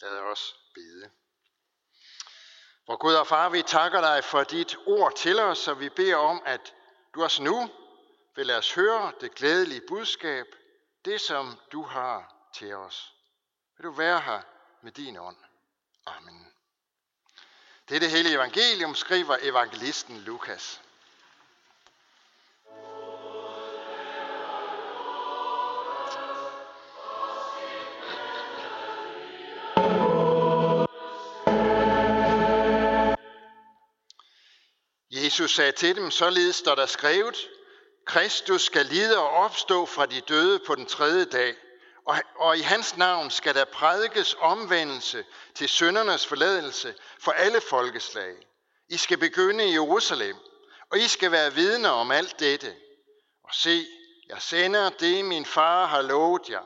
Lad os bede. Hvor Gud og Far, vi takker dig for dit ord til os, og vi beder om, at du også nu vil lade os høre det glædelige budskab, det som du har til os. Vil du være her med din ånd. Amen. Det er det hele evangelium, skriver evangelisten Lukas. Jesus sagde til dem, således står der skrevet, Kristus skal lide og opstå fra de døde på den tredje dag, og, og i hans navn skal der prædikes omvendelse til søndernes forladelse for alle folkeslag. I skal begynde i Jerusalem, og I skal være vidner om alt dette. Og se, jeg sender det, min far har lovet jer,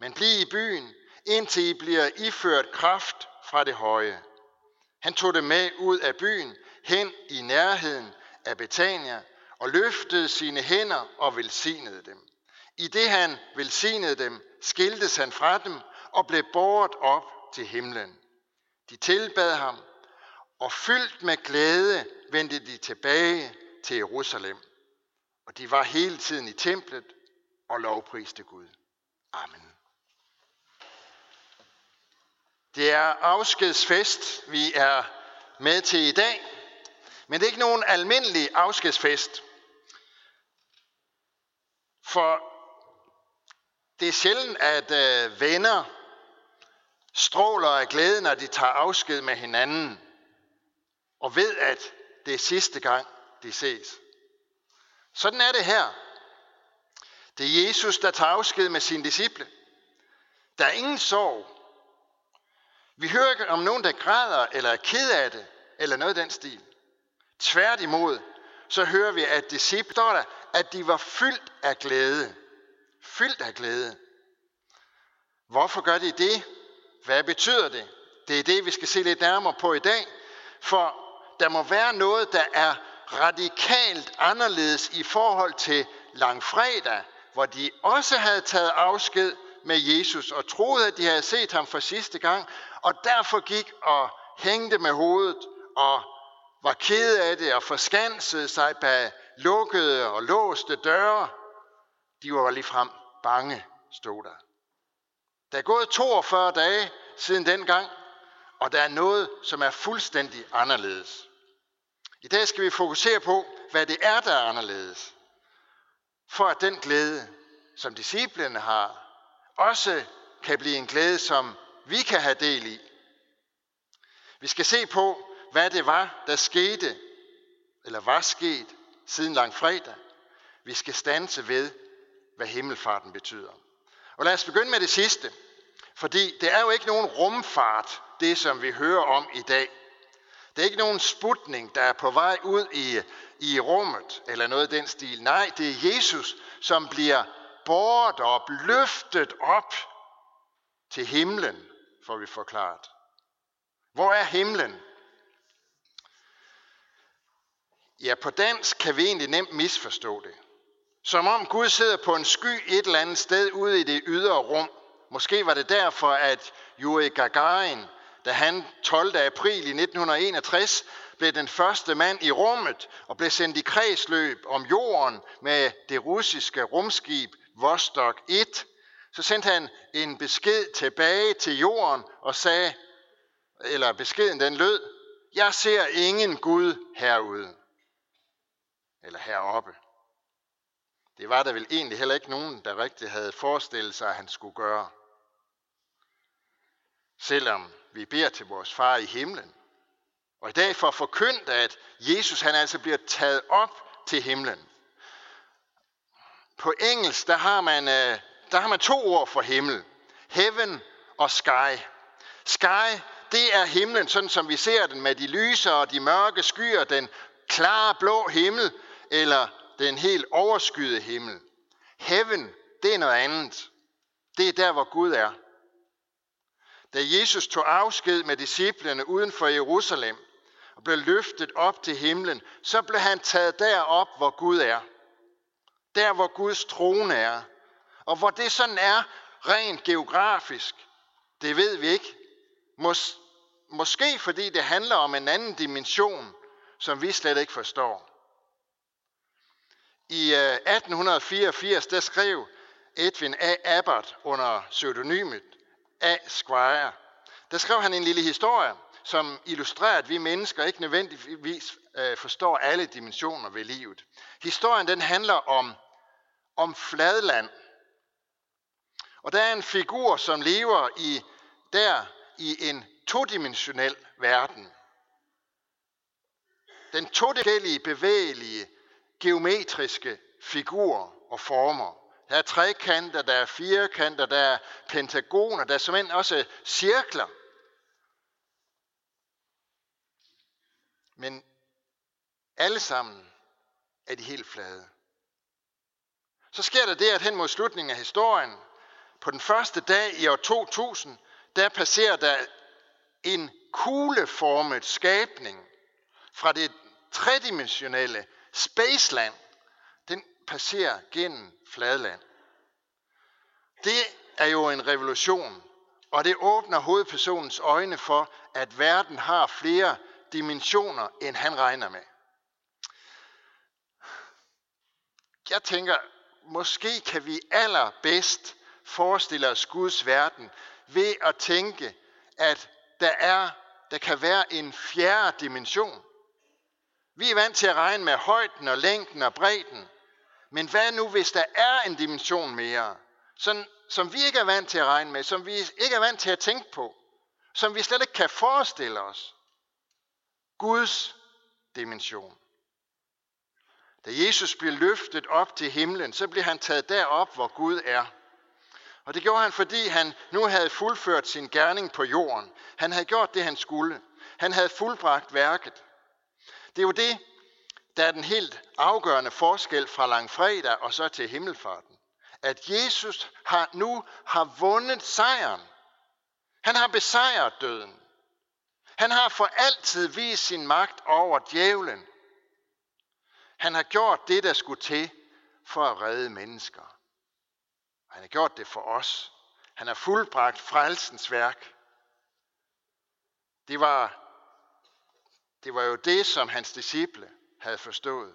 men bliv i byen, indtil I bliver iført kraft fra det høje. Han tog det med ud af byen, hen i nærheden af Betania, og løftede sine hænder og velsignede dem. I det han velsignede dem, skiltes han fra dem og blev båret op til himlen. De tilbad ham, og fyldt med glæde vendte de tilbage til Jerusalem. Og de var hele tiden i templet og lovpriste Gud. Amen. Det er afskedsfest, vi er med til i dag. Men det er ikke nogen almindelig afskedsfest. For det er sjældent, at øh, venner stråler af glæde, når de tager afsked med hinanden, og ved, at det er sidste gang, de ses. Sådan er det her. Det er Jesus, der tager afsked med sine disciple. Der er ingen sorg. Vi hører ikke om nogen, der græder eller er ked af det, eller noget af den stil. Tværtimod, så hører vi, at disciplerne, at de var fyldt af glæde. Fyldt af glæde. Hvorfor gør de det? Hvad betyder det? Det er det, vi skal se lidt nærmere på i dag. For der må være noget, der er radikalt anderledes i forhold til langfredag, hvor de også havde taget afsked med Jesus og troede, at de havde set ham for sidste gang, og derfor gik og hængte med hovedet og var ked af det og forskansede sig bag lukkede og låste døre. De var lige frem bange, stod der. Der er gået 42 dage siden dengang, og der er noget, som er fuldstændig anderledes. I dag skal vi fokusere på, hvad det er, der er anderledes. For at den glæde, som disciplene har, også kan blive en glæde, som vi kan have del i. Vi skal se på, hvad det var, der skete, eller var sket siden langfredag. Vi skal stanse ved, hvad himmelfarten betyder. Og lad os begynde med det sidste. Fordi det er jo ikke nogen rumfart, det som vi hører om i dag. Det er ikke nogen sputning, der er på vej ud i, i rummet, eller noget af den stil. Nej, det er Jesus, som bliver båret op, løftet op til himlen, får vi forklaret. Hvor er himlen? Ja, på dansk kan vi egentlig nemt misforstå det. Som om Gud sidder på en sky et eller andet sted ude i det ydre rum. Måske var det derfor, at Yuri Gagarin, da han 12. april i 1961 blev den første mand i rummet og blev sendt i kredsløb om jorden med det russiske rumskib Vostok 1, så sendte han en besked tilbage til jorden og sagde, eller beskeden den lød, jeg ser ingen Gud herude eller heroppe. Det var der vel egentlig heller ikke nogen, der rigtig havde forestillet sig, at han skulle gøre. Selvom vi beder til vores far i himlen. Og i dag får forkyndt, at Jesus han altså bliver taget op til himlen. På engelsk, der har man, øh, der har man to ord for himmel. Heaven og sky. Sky, det er himlen, sådan som vi ser den med de lyse og de mørke skyer, den klare blå himmel, eller den helt overskyede himmel. Heaven, det er noget andet. Det er der, hvor Gud er. Da Jesus tog afsked med disciplene uden for Jerusalem og blev løftet op til himlen, så blev han taget derop, hvor Gud er. Der, hvor Guds trone er. Og hvor det sådan er rent geografisk, det ved vi ikke. Mås, måske fordi det handler om en anden dimension, som vi slet ikke forstår. I øh, 1884 der skrev Edwin A. Abbott under pseudonymet A. Squire, der skrev han en lille historie, som illustrerer, at vi mennesker ikke nødvendigvis øh, forstår alle dimensioner ved livet. Historien den handler om, om fladland. Og der er en figur, som lever i der i en todimensionel verden. Den todimensionelle, bevægelige, geometriske figurer og former. Der er trekanter, der er firekanter, der er pentagoner, der er simpelthen også cirkler. Men alle sammen er de helt flade. Så sker der det, at hen mod slutningen af historien, på den første dag i år 2000, der passerer der en kugleformet skabning fra det tredimensionelle Spaceland. Den passerer gennem fladland. Det er jo en revolution, og det åbner hovedpersonens øjne for, at verden har flere dimensioner, end han regner med. Jeg tænker, måske kan vi allerbedst forestille os Guds verden ved at tænke, at der, er, der kan være en fjerde dimension. Vi er vant til at regne med højden og længden og bredden. Men hvad nu, hvis der er en dimension mere, sådan, som vi ikke er vant til at regne med, som vi ikke er vant til at tænke på, som vi slet ikke kan forestille os? Guds dimension. Da Jesus blev løftet op til himlen, så blev han taget derop, hvor Gud er. Og det gjorde han, fordi han nu havde fuldført sin gerning på jorden. Han havde gjort det, han skulle. Han havde fuldbragt værket. Det er jo det, der er den helt afgørende forskel fra langfredag og så til himmelfarten. At Jesus har, nu har vundet sejren. Han har besejret døden. Han har for altid vist sin magt over djævlen. Han har gjort det, der skulle til for at redde mennesker. Han har gjort det for os. Han har fuldbragt frelsens værk. Det var, det var jo det, som hans disciple havde forstået.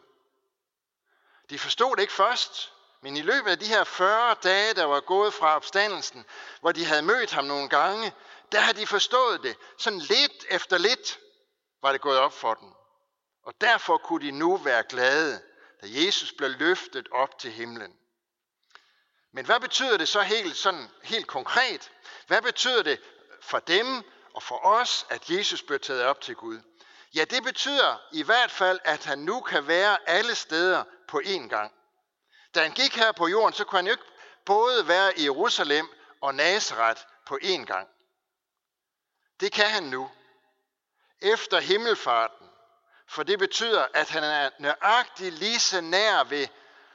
De forstod det ikke først, men i løbet af de her 40 dage, der var gået fra opstandelsen, hvor de havde mødt ham nogle gange, der havde de forstået det. Sådan lidt efter lidt var det gået op for dem. Og derfor kunne de nu være glade, da Jesus blev løftet op til himlen. Men hvad betyder det så helt, sådan, helt konkret? Hvad betyder det for dem og for os, at Jesus blev taget op til Gud? Ja, det betyder i hvert fald, at han nu kan være alle steder på én gang. Da han gik her på jorden, så kunne han jo ikke både være i Jerusalem og Nazareth på én gang. Det kan han nu. Efter himmelfarten. For det betyder, at han er nøjagtig lige så nær ved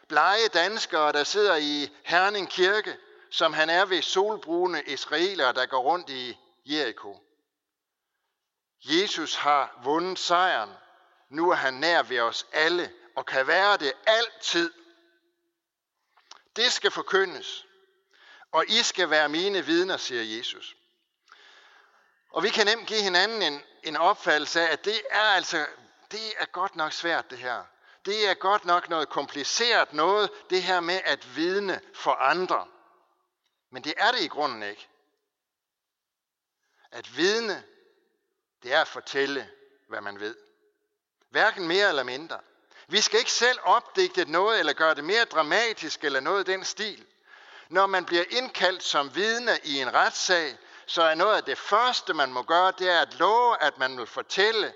blege danskere, der sidder i Herning Kirke, som han er ved solbrune israelere, der går rundt i Jericho. Jesus har vundet sejren. Nu er han nær ved os alle og kan være det altid. Det skal forkyndes, og I skal være mine vidner, siger Jesus. Og vi kan nemt give hinanden en, en opfattelse af, at det er altså, det er godt nok svært det her. Det er godt nok noget kompliceret noget, det her med at vidne for andre. Men det er det i grunden ikke. At vidne, det er at fortælle, hvad man ved. Hverken mere eller mindre. Vi skal ikke selv opdigte noget eller gøre det mere dramatisk eller noget i den stil. Når man bliver indkaldt som vidne i en retssag, så er noget af det første, man må gøre, det er at love, at man vil fortælle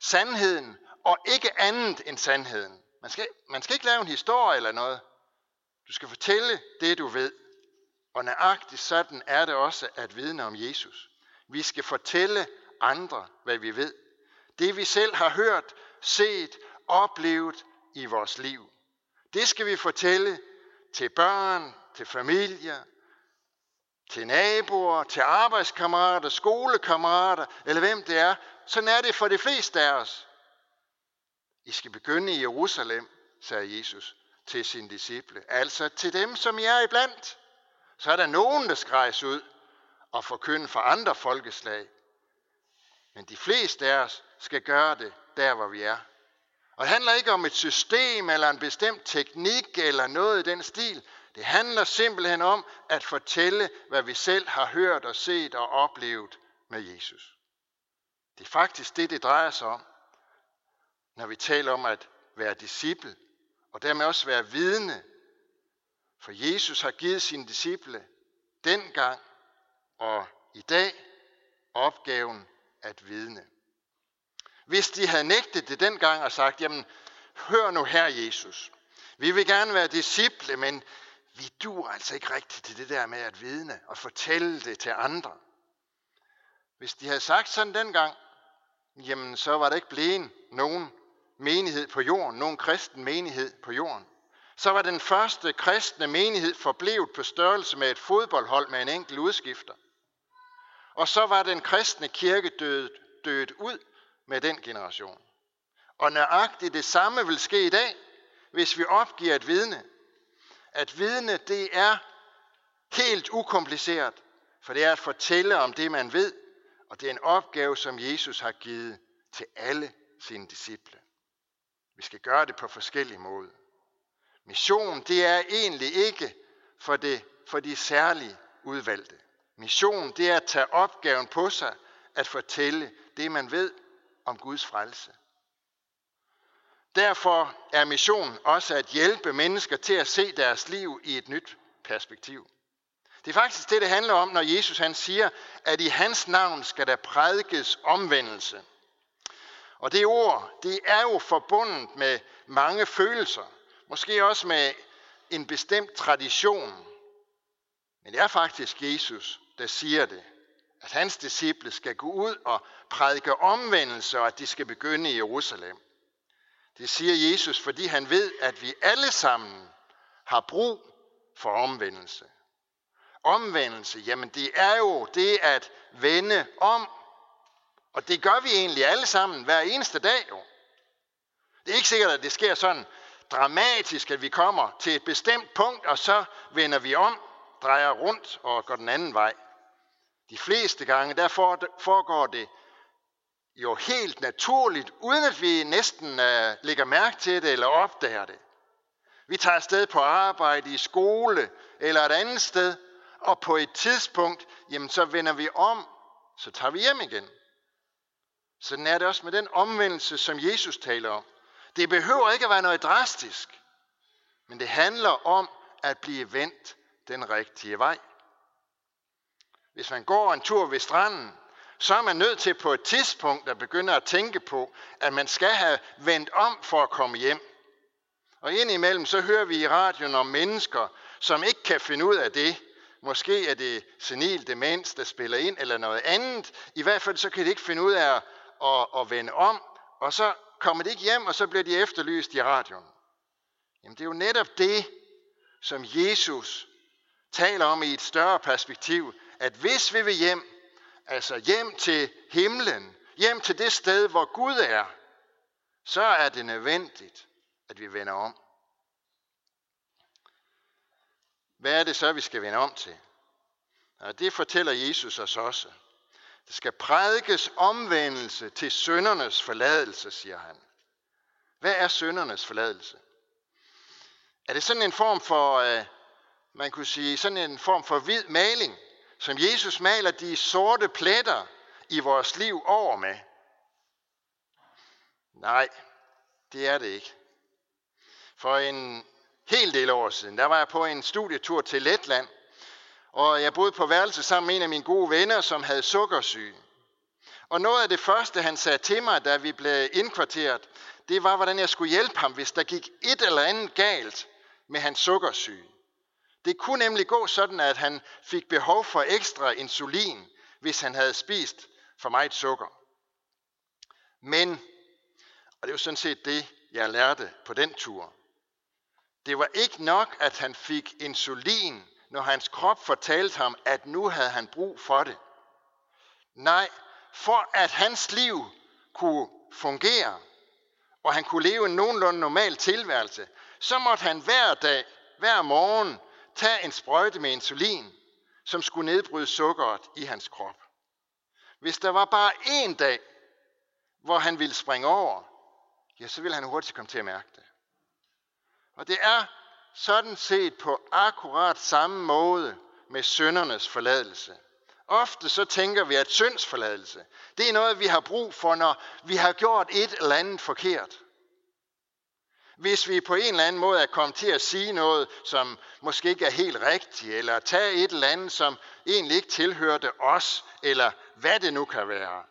sandheden, og ikke andet end sandheden. Man skal, man skal ikke lave en historie eller noget. Du skal fortælle det, du ved. Og nøjagtigt sådan er det også at vidne om Jesus. Vi skal fortælle andre, hvad vi ved. Det vi selv har hørt, set, oplevet i vores liv. Det skal vi fortælle til børn, til familier, til naboer, til arbejdskammerater, skolekammerater, eller hvem det er. Sådan er det for de fleste af os. I skal begynde i Jerusalem, sagde Jesus til sine disciple. Altså til dem, som I er iblandt. Så er der nogen, der skal rejse ud og forkynde for andre folkeslag. Men de fleste af os skal gøre det der, hvor vi er. Og det handler ikke om et system eller en bestemt teknik eller noget i den stil. Det handler simpelthen om at fortælle, hvad vi selv har hørt og set og oplevet med Jesus. Det er faktisk det, det drejer sig om, når vi taler om at være disciple, og dermed også være vidne. For Jesus har givet sine disciple dengang og i dag opgaven at vidne. Hvis de havde nægtet det dengang og sagt, jamen hør nu her Jesus, vi vil gerne være disciple, men vi dur altså ikke rigtigt til det der med at vidne og fortælle det til andre. Hvis de havde sagt sådan dengang, jamen så var der ikke blevet nogen menighed på jorden, nogen kristen menighed på jorden. Så var den første kristne menighed forblevet på størrelse med et fodboldhold med en enkelt udskifter. Og så var den kristne kirke død, død ud med den generation. Og nøjagtigt det samme vil ske i dag, hvis vi opgiver et vidne. At vidne, det er helt ukompliceret, for det er at fortælle om det, man ved, og det er en opgave, som Jesus har givet til alle sine disciple. Vi skal gøre det på forskellige måder. Mission, det er egentlig ikke for, det, for de særlige udvalgte. Mission, det er at tage opgaven på sig, at fortælle det, man ved om Guds frelse. Derfor er missionen også at hjælpe mennesker til at se deres liv i et nyt perspektiv. Det er faktisk det, det handler om, når Jesus han siger, at i hans navn skal der prædikes omvendelse. Og det ord, det er jo forbundet med mange følelser. Måske også med en bestemt tradition. Men det er faktisk Jesus, der siger det. At hans disciple skal gå ud og prædike omvendelse, og at de skal begynde i Jerusalem. Det siger Jesus, fordi han ved, at vi alle sammen har brug for omvendelse. Omvendelse, jamen det er jo det at vende om. Og det gør vi egentlig alle sammen hver eneste dag jo. Det er ikke sikkert, at det sker sådan dramatisk, at vi kommer til et bestemt punkt, og så vender vi om, drejer rundt og går den anden vej. De fleste gange, der foregår det jo helt naturligt, uden at vi næsten uh, lægger mærke til det eller opdager det. Vi tager afsted på arbejde, i skole eller et andet sted, og på et tidspunkt, jamen så vender vi om, så tager vi hjem igen. Sådan er det også med den omvendelse, som Jesus taler om. Det behøver ikke at være noget drastisk, men det handler om at blive vendt den rigtige vej. Hvis man går en tur ved stranden, så er man nødt til på et tidspunkt at begynde at tænke på, at man skal have vendt om for at komme hjem. Og indimellem så hører vi i radioen om mennesker, som ikke kan finde ud af det. Måske er det senil demens, der spiller ind, eller noget andet. I hvert fald så kan de ikke finde ud af at, at, at vende om, og så kommer de ikke hjem, og så bliver de efterlyst i radioen. Jamen det er jo netop det, som Jesus taler om i et større perspektiv, at hvis vi vil hjem, altså hjem til himlen, hjem til det sted, hvor Gud er, så er det nødvendigt, at vi vender om. Hvad er det så, vi skal vende om til? Og det fortæller Jesus os også. Det skal prædikes omvendelse til søndernes forladelse, siger han. Hvad er søndernes forladelse? Er det sådan en form for, øh, man kunne sige, sådan en form for hvid maling, som Jesus maler de sorte pletter i vores liv over med? Nej, det er det ikke. For en hel del år siden, der var jeg på en studietur til Letland, og jeg boede på værelse sammen med en af mine gode venner, som havde sukkersyge. Og noget af det første, han sagde til mig, da vi blev indkvarteret, det var, hvordan jeg skulle hjælpe ham, hvis der gik et eller andet galt med hans sukkersyge. Det kunne nemlig gå sådan, at han fik behov for ekstra insulin, hvis han havde spist for meget sukker. Men, og det var sådan set det, jeg lærte på den tur, det var ikke nok, at han fik insulin, når hans krop fortalte ham, at nu havde han brug for det. Nej, for at hans liv kunne fungere, og han kunne leve en nogenlunde normal tilværelse, så måtte han hver dag, hver morgen, tage en sprøjte med insulin, som skulle nedbryde sukkeret i hans krop. Hvis der var bare én dag, hvor han ville springe over, ja, så ville han hurtigt komme til at mærke det. Og det er sådan set på akkurat samme måde med søndernes forladelse. Ofte så tænker vi, at syndsforladelse, det er noget, vi har brug for, når vi har gjort et eller andet forkert. Hvis vi på en eller anden måde er kommet til at sige noget, som måske ikke er helt rigtigt, eller tage et eller andet, som egentlig ikke tilhørte os, eller hvad det nu kan være,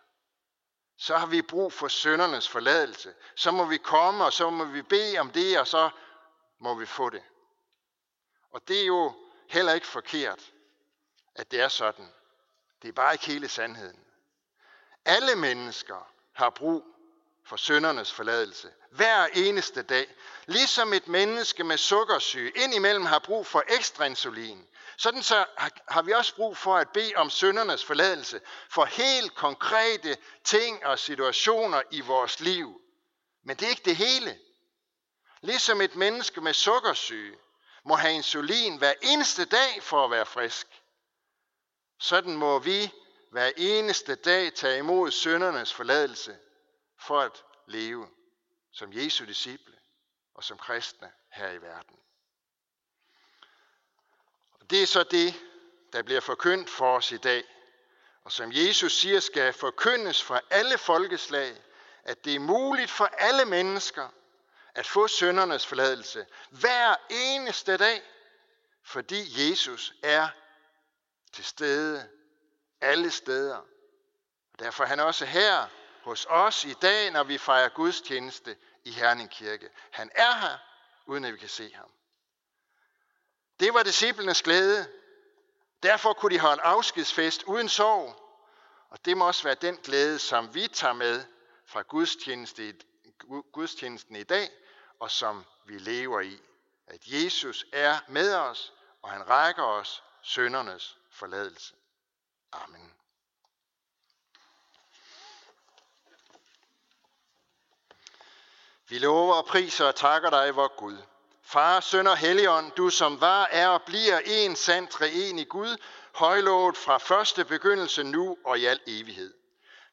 så har vi brug for søndernes forladelse. Så må vi komme, og så må vi bede om det, og så må vi få det. Og det er jo heller ikke forkert, at det er sådan. Det er bare ikke hele sandheden. Alle mennesker har brug for søndernes forladelse. Hver eneste dag. Ligesom et menneske med sukkersyge indimellem har brug for ekstra insulin. Sådan så har vi også brug for at bede om søndernes forladelse for helt konkrete ting og situationer i vores liv. Men det er ikke det hele. Ligesom et menneske med sukkersyge må have insulin hver eneste dag for at være frisk. Sådan må vi hver eneste dag tage imod søndernes forladelse for at leve som Jesu disciple og som kristne her i verden. Og det er så det, der bliver forkyndt for os i dag, og som Jesus siger skal forkyndes for alle folkeslag, at det er muligt for alle mennesker at få søndernes forladelse hver eneste dag, fordi Jesus er til stede alle steder. Og derfor er han også her hos os i dag, når vi fejrer gudstjeneste i Herning Kirke. Han er her, uden at vi kan se ham. Det var disciplenes glæde. Derfor kunne de holde afskedsfest uden sorg. Og det må også være den glæde, som vi tager med fra gudstjenesten i dag, og som vi lever i. At Jesus er med os, og han rækker os søndernes forladelse. Amen. Vi lover og priser og takker dig, vor Gud. Far, søn og helligånd, du som var, er og bliver en sand i Gud, højlovet fra første begyndelse nu og i al evighed.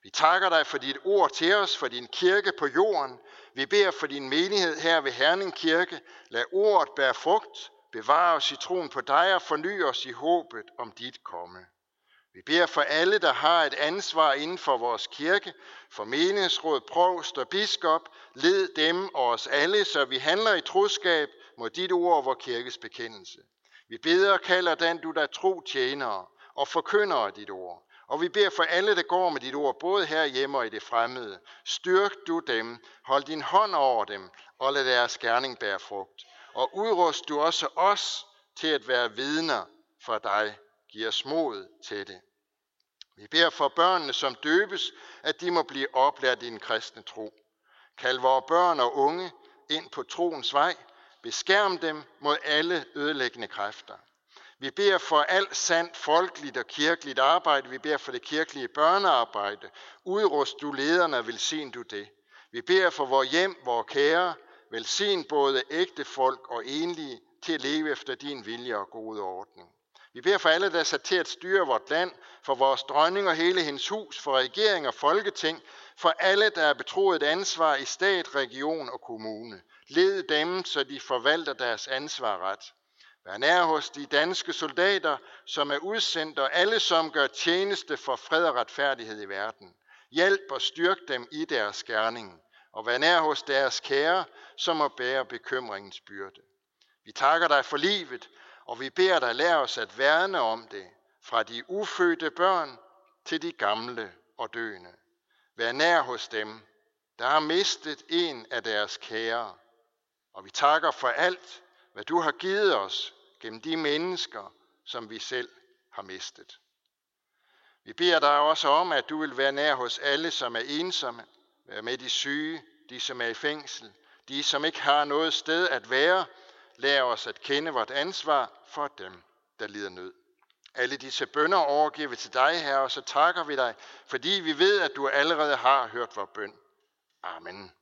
Vi takker dig for dit ord til os, for din kirke på jorden. Vi beder for din menighed her ved Herning Kirke. Lad ordet bære frugt, bevare os i troen på dig og forny os i håbet om dit komme. Vi beder for alle, der har et ansvar inden for vores kirke, for menighedsråd, provst og biskop, led dem og os alle, så vi handler i troskab mod dit ord og vores kirkes bekendelse. Vi beder og kalder den, du der tro tjenere og forkynder dit ord. Og vi beder for alle, der går med dit ord, både her hjemme og i det fremmede. Styrk du dem, hold din hånd over dem, og lad deres gerning bære frugt. Og udrust du også os til at være vidner for dig. Giv os mod til det. Vi beder for børnene, som døbes, at de må blive oplært i en kristne tro. Kald vores børn og unge ind på troens vej. Beskærm dem mod alle ødelæggende kræfter. Vi beder for alt sandt folkeligt og kirkeligt arbejde. Vi beder for det kirkelige børnearbejde. Udrust du lederne og velsign du det. Vi beder for vores hjem, vores kære. Velsign både ægte folk og enlige til at leve efter din vilje og gode ordning. Vi beder for alle, der er sat til at styre vort land, for vores dronning og hele hendes hus, for regering og folketing, for alle, der er betroet ansvar i stat, region og kommune. Led dem, så de forvalter deres ansvar ret. Vær nær hos de danske soldater, som er udsendt, og alle, som gør tjeneste for fred og retfærdighed i verden. Hjælp og styrk dem i deres gerning, og vær nær hos deres kære, som må bære bekymringens byrde. Vi takker dig for livet, og vi beder dig lære os at værne om det, fra de ufødte børn til de gamle og døende. Vær nær hos dem, der har mistet en af deres kære. Og vi takker for alt, hvad du har givet os gennem de mennesker, som vi selv har mistet. Vi beder dig også om, at du vil være nær hos alle, som er ensomme, være med de syge, de som er i fængsel, de som ikke har noget sted at være, Lær os at kende vort ansvar for dem, der lider nød. Alle disse bønder overgiver vi til dig, Herre, og så takker vi dig, fordi vi ved, at du allerede har hørt vores bøn. Amen.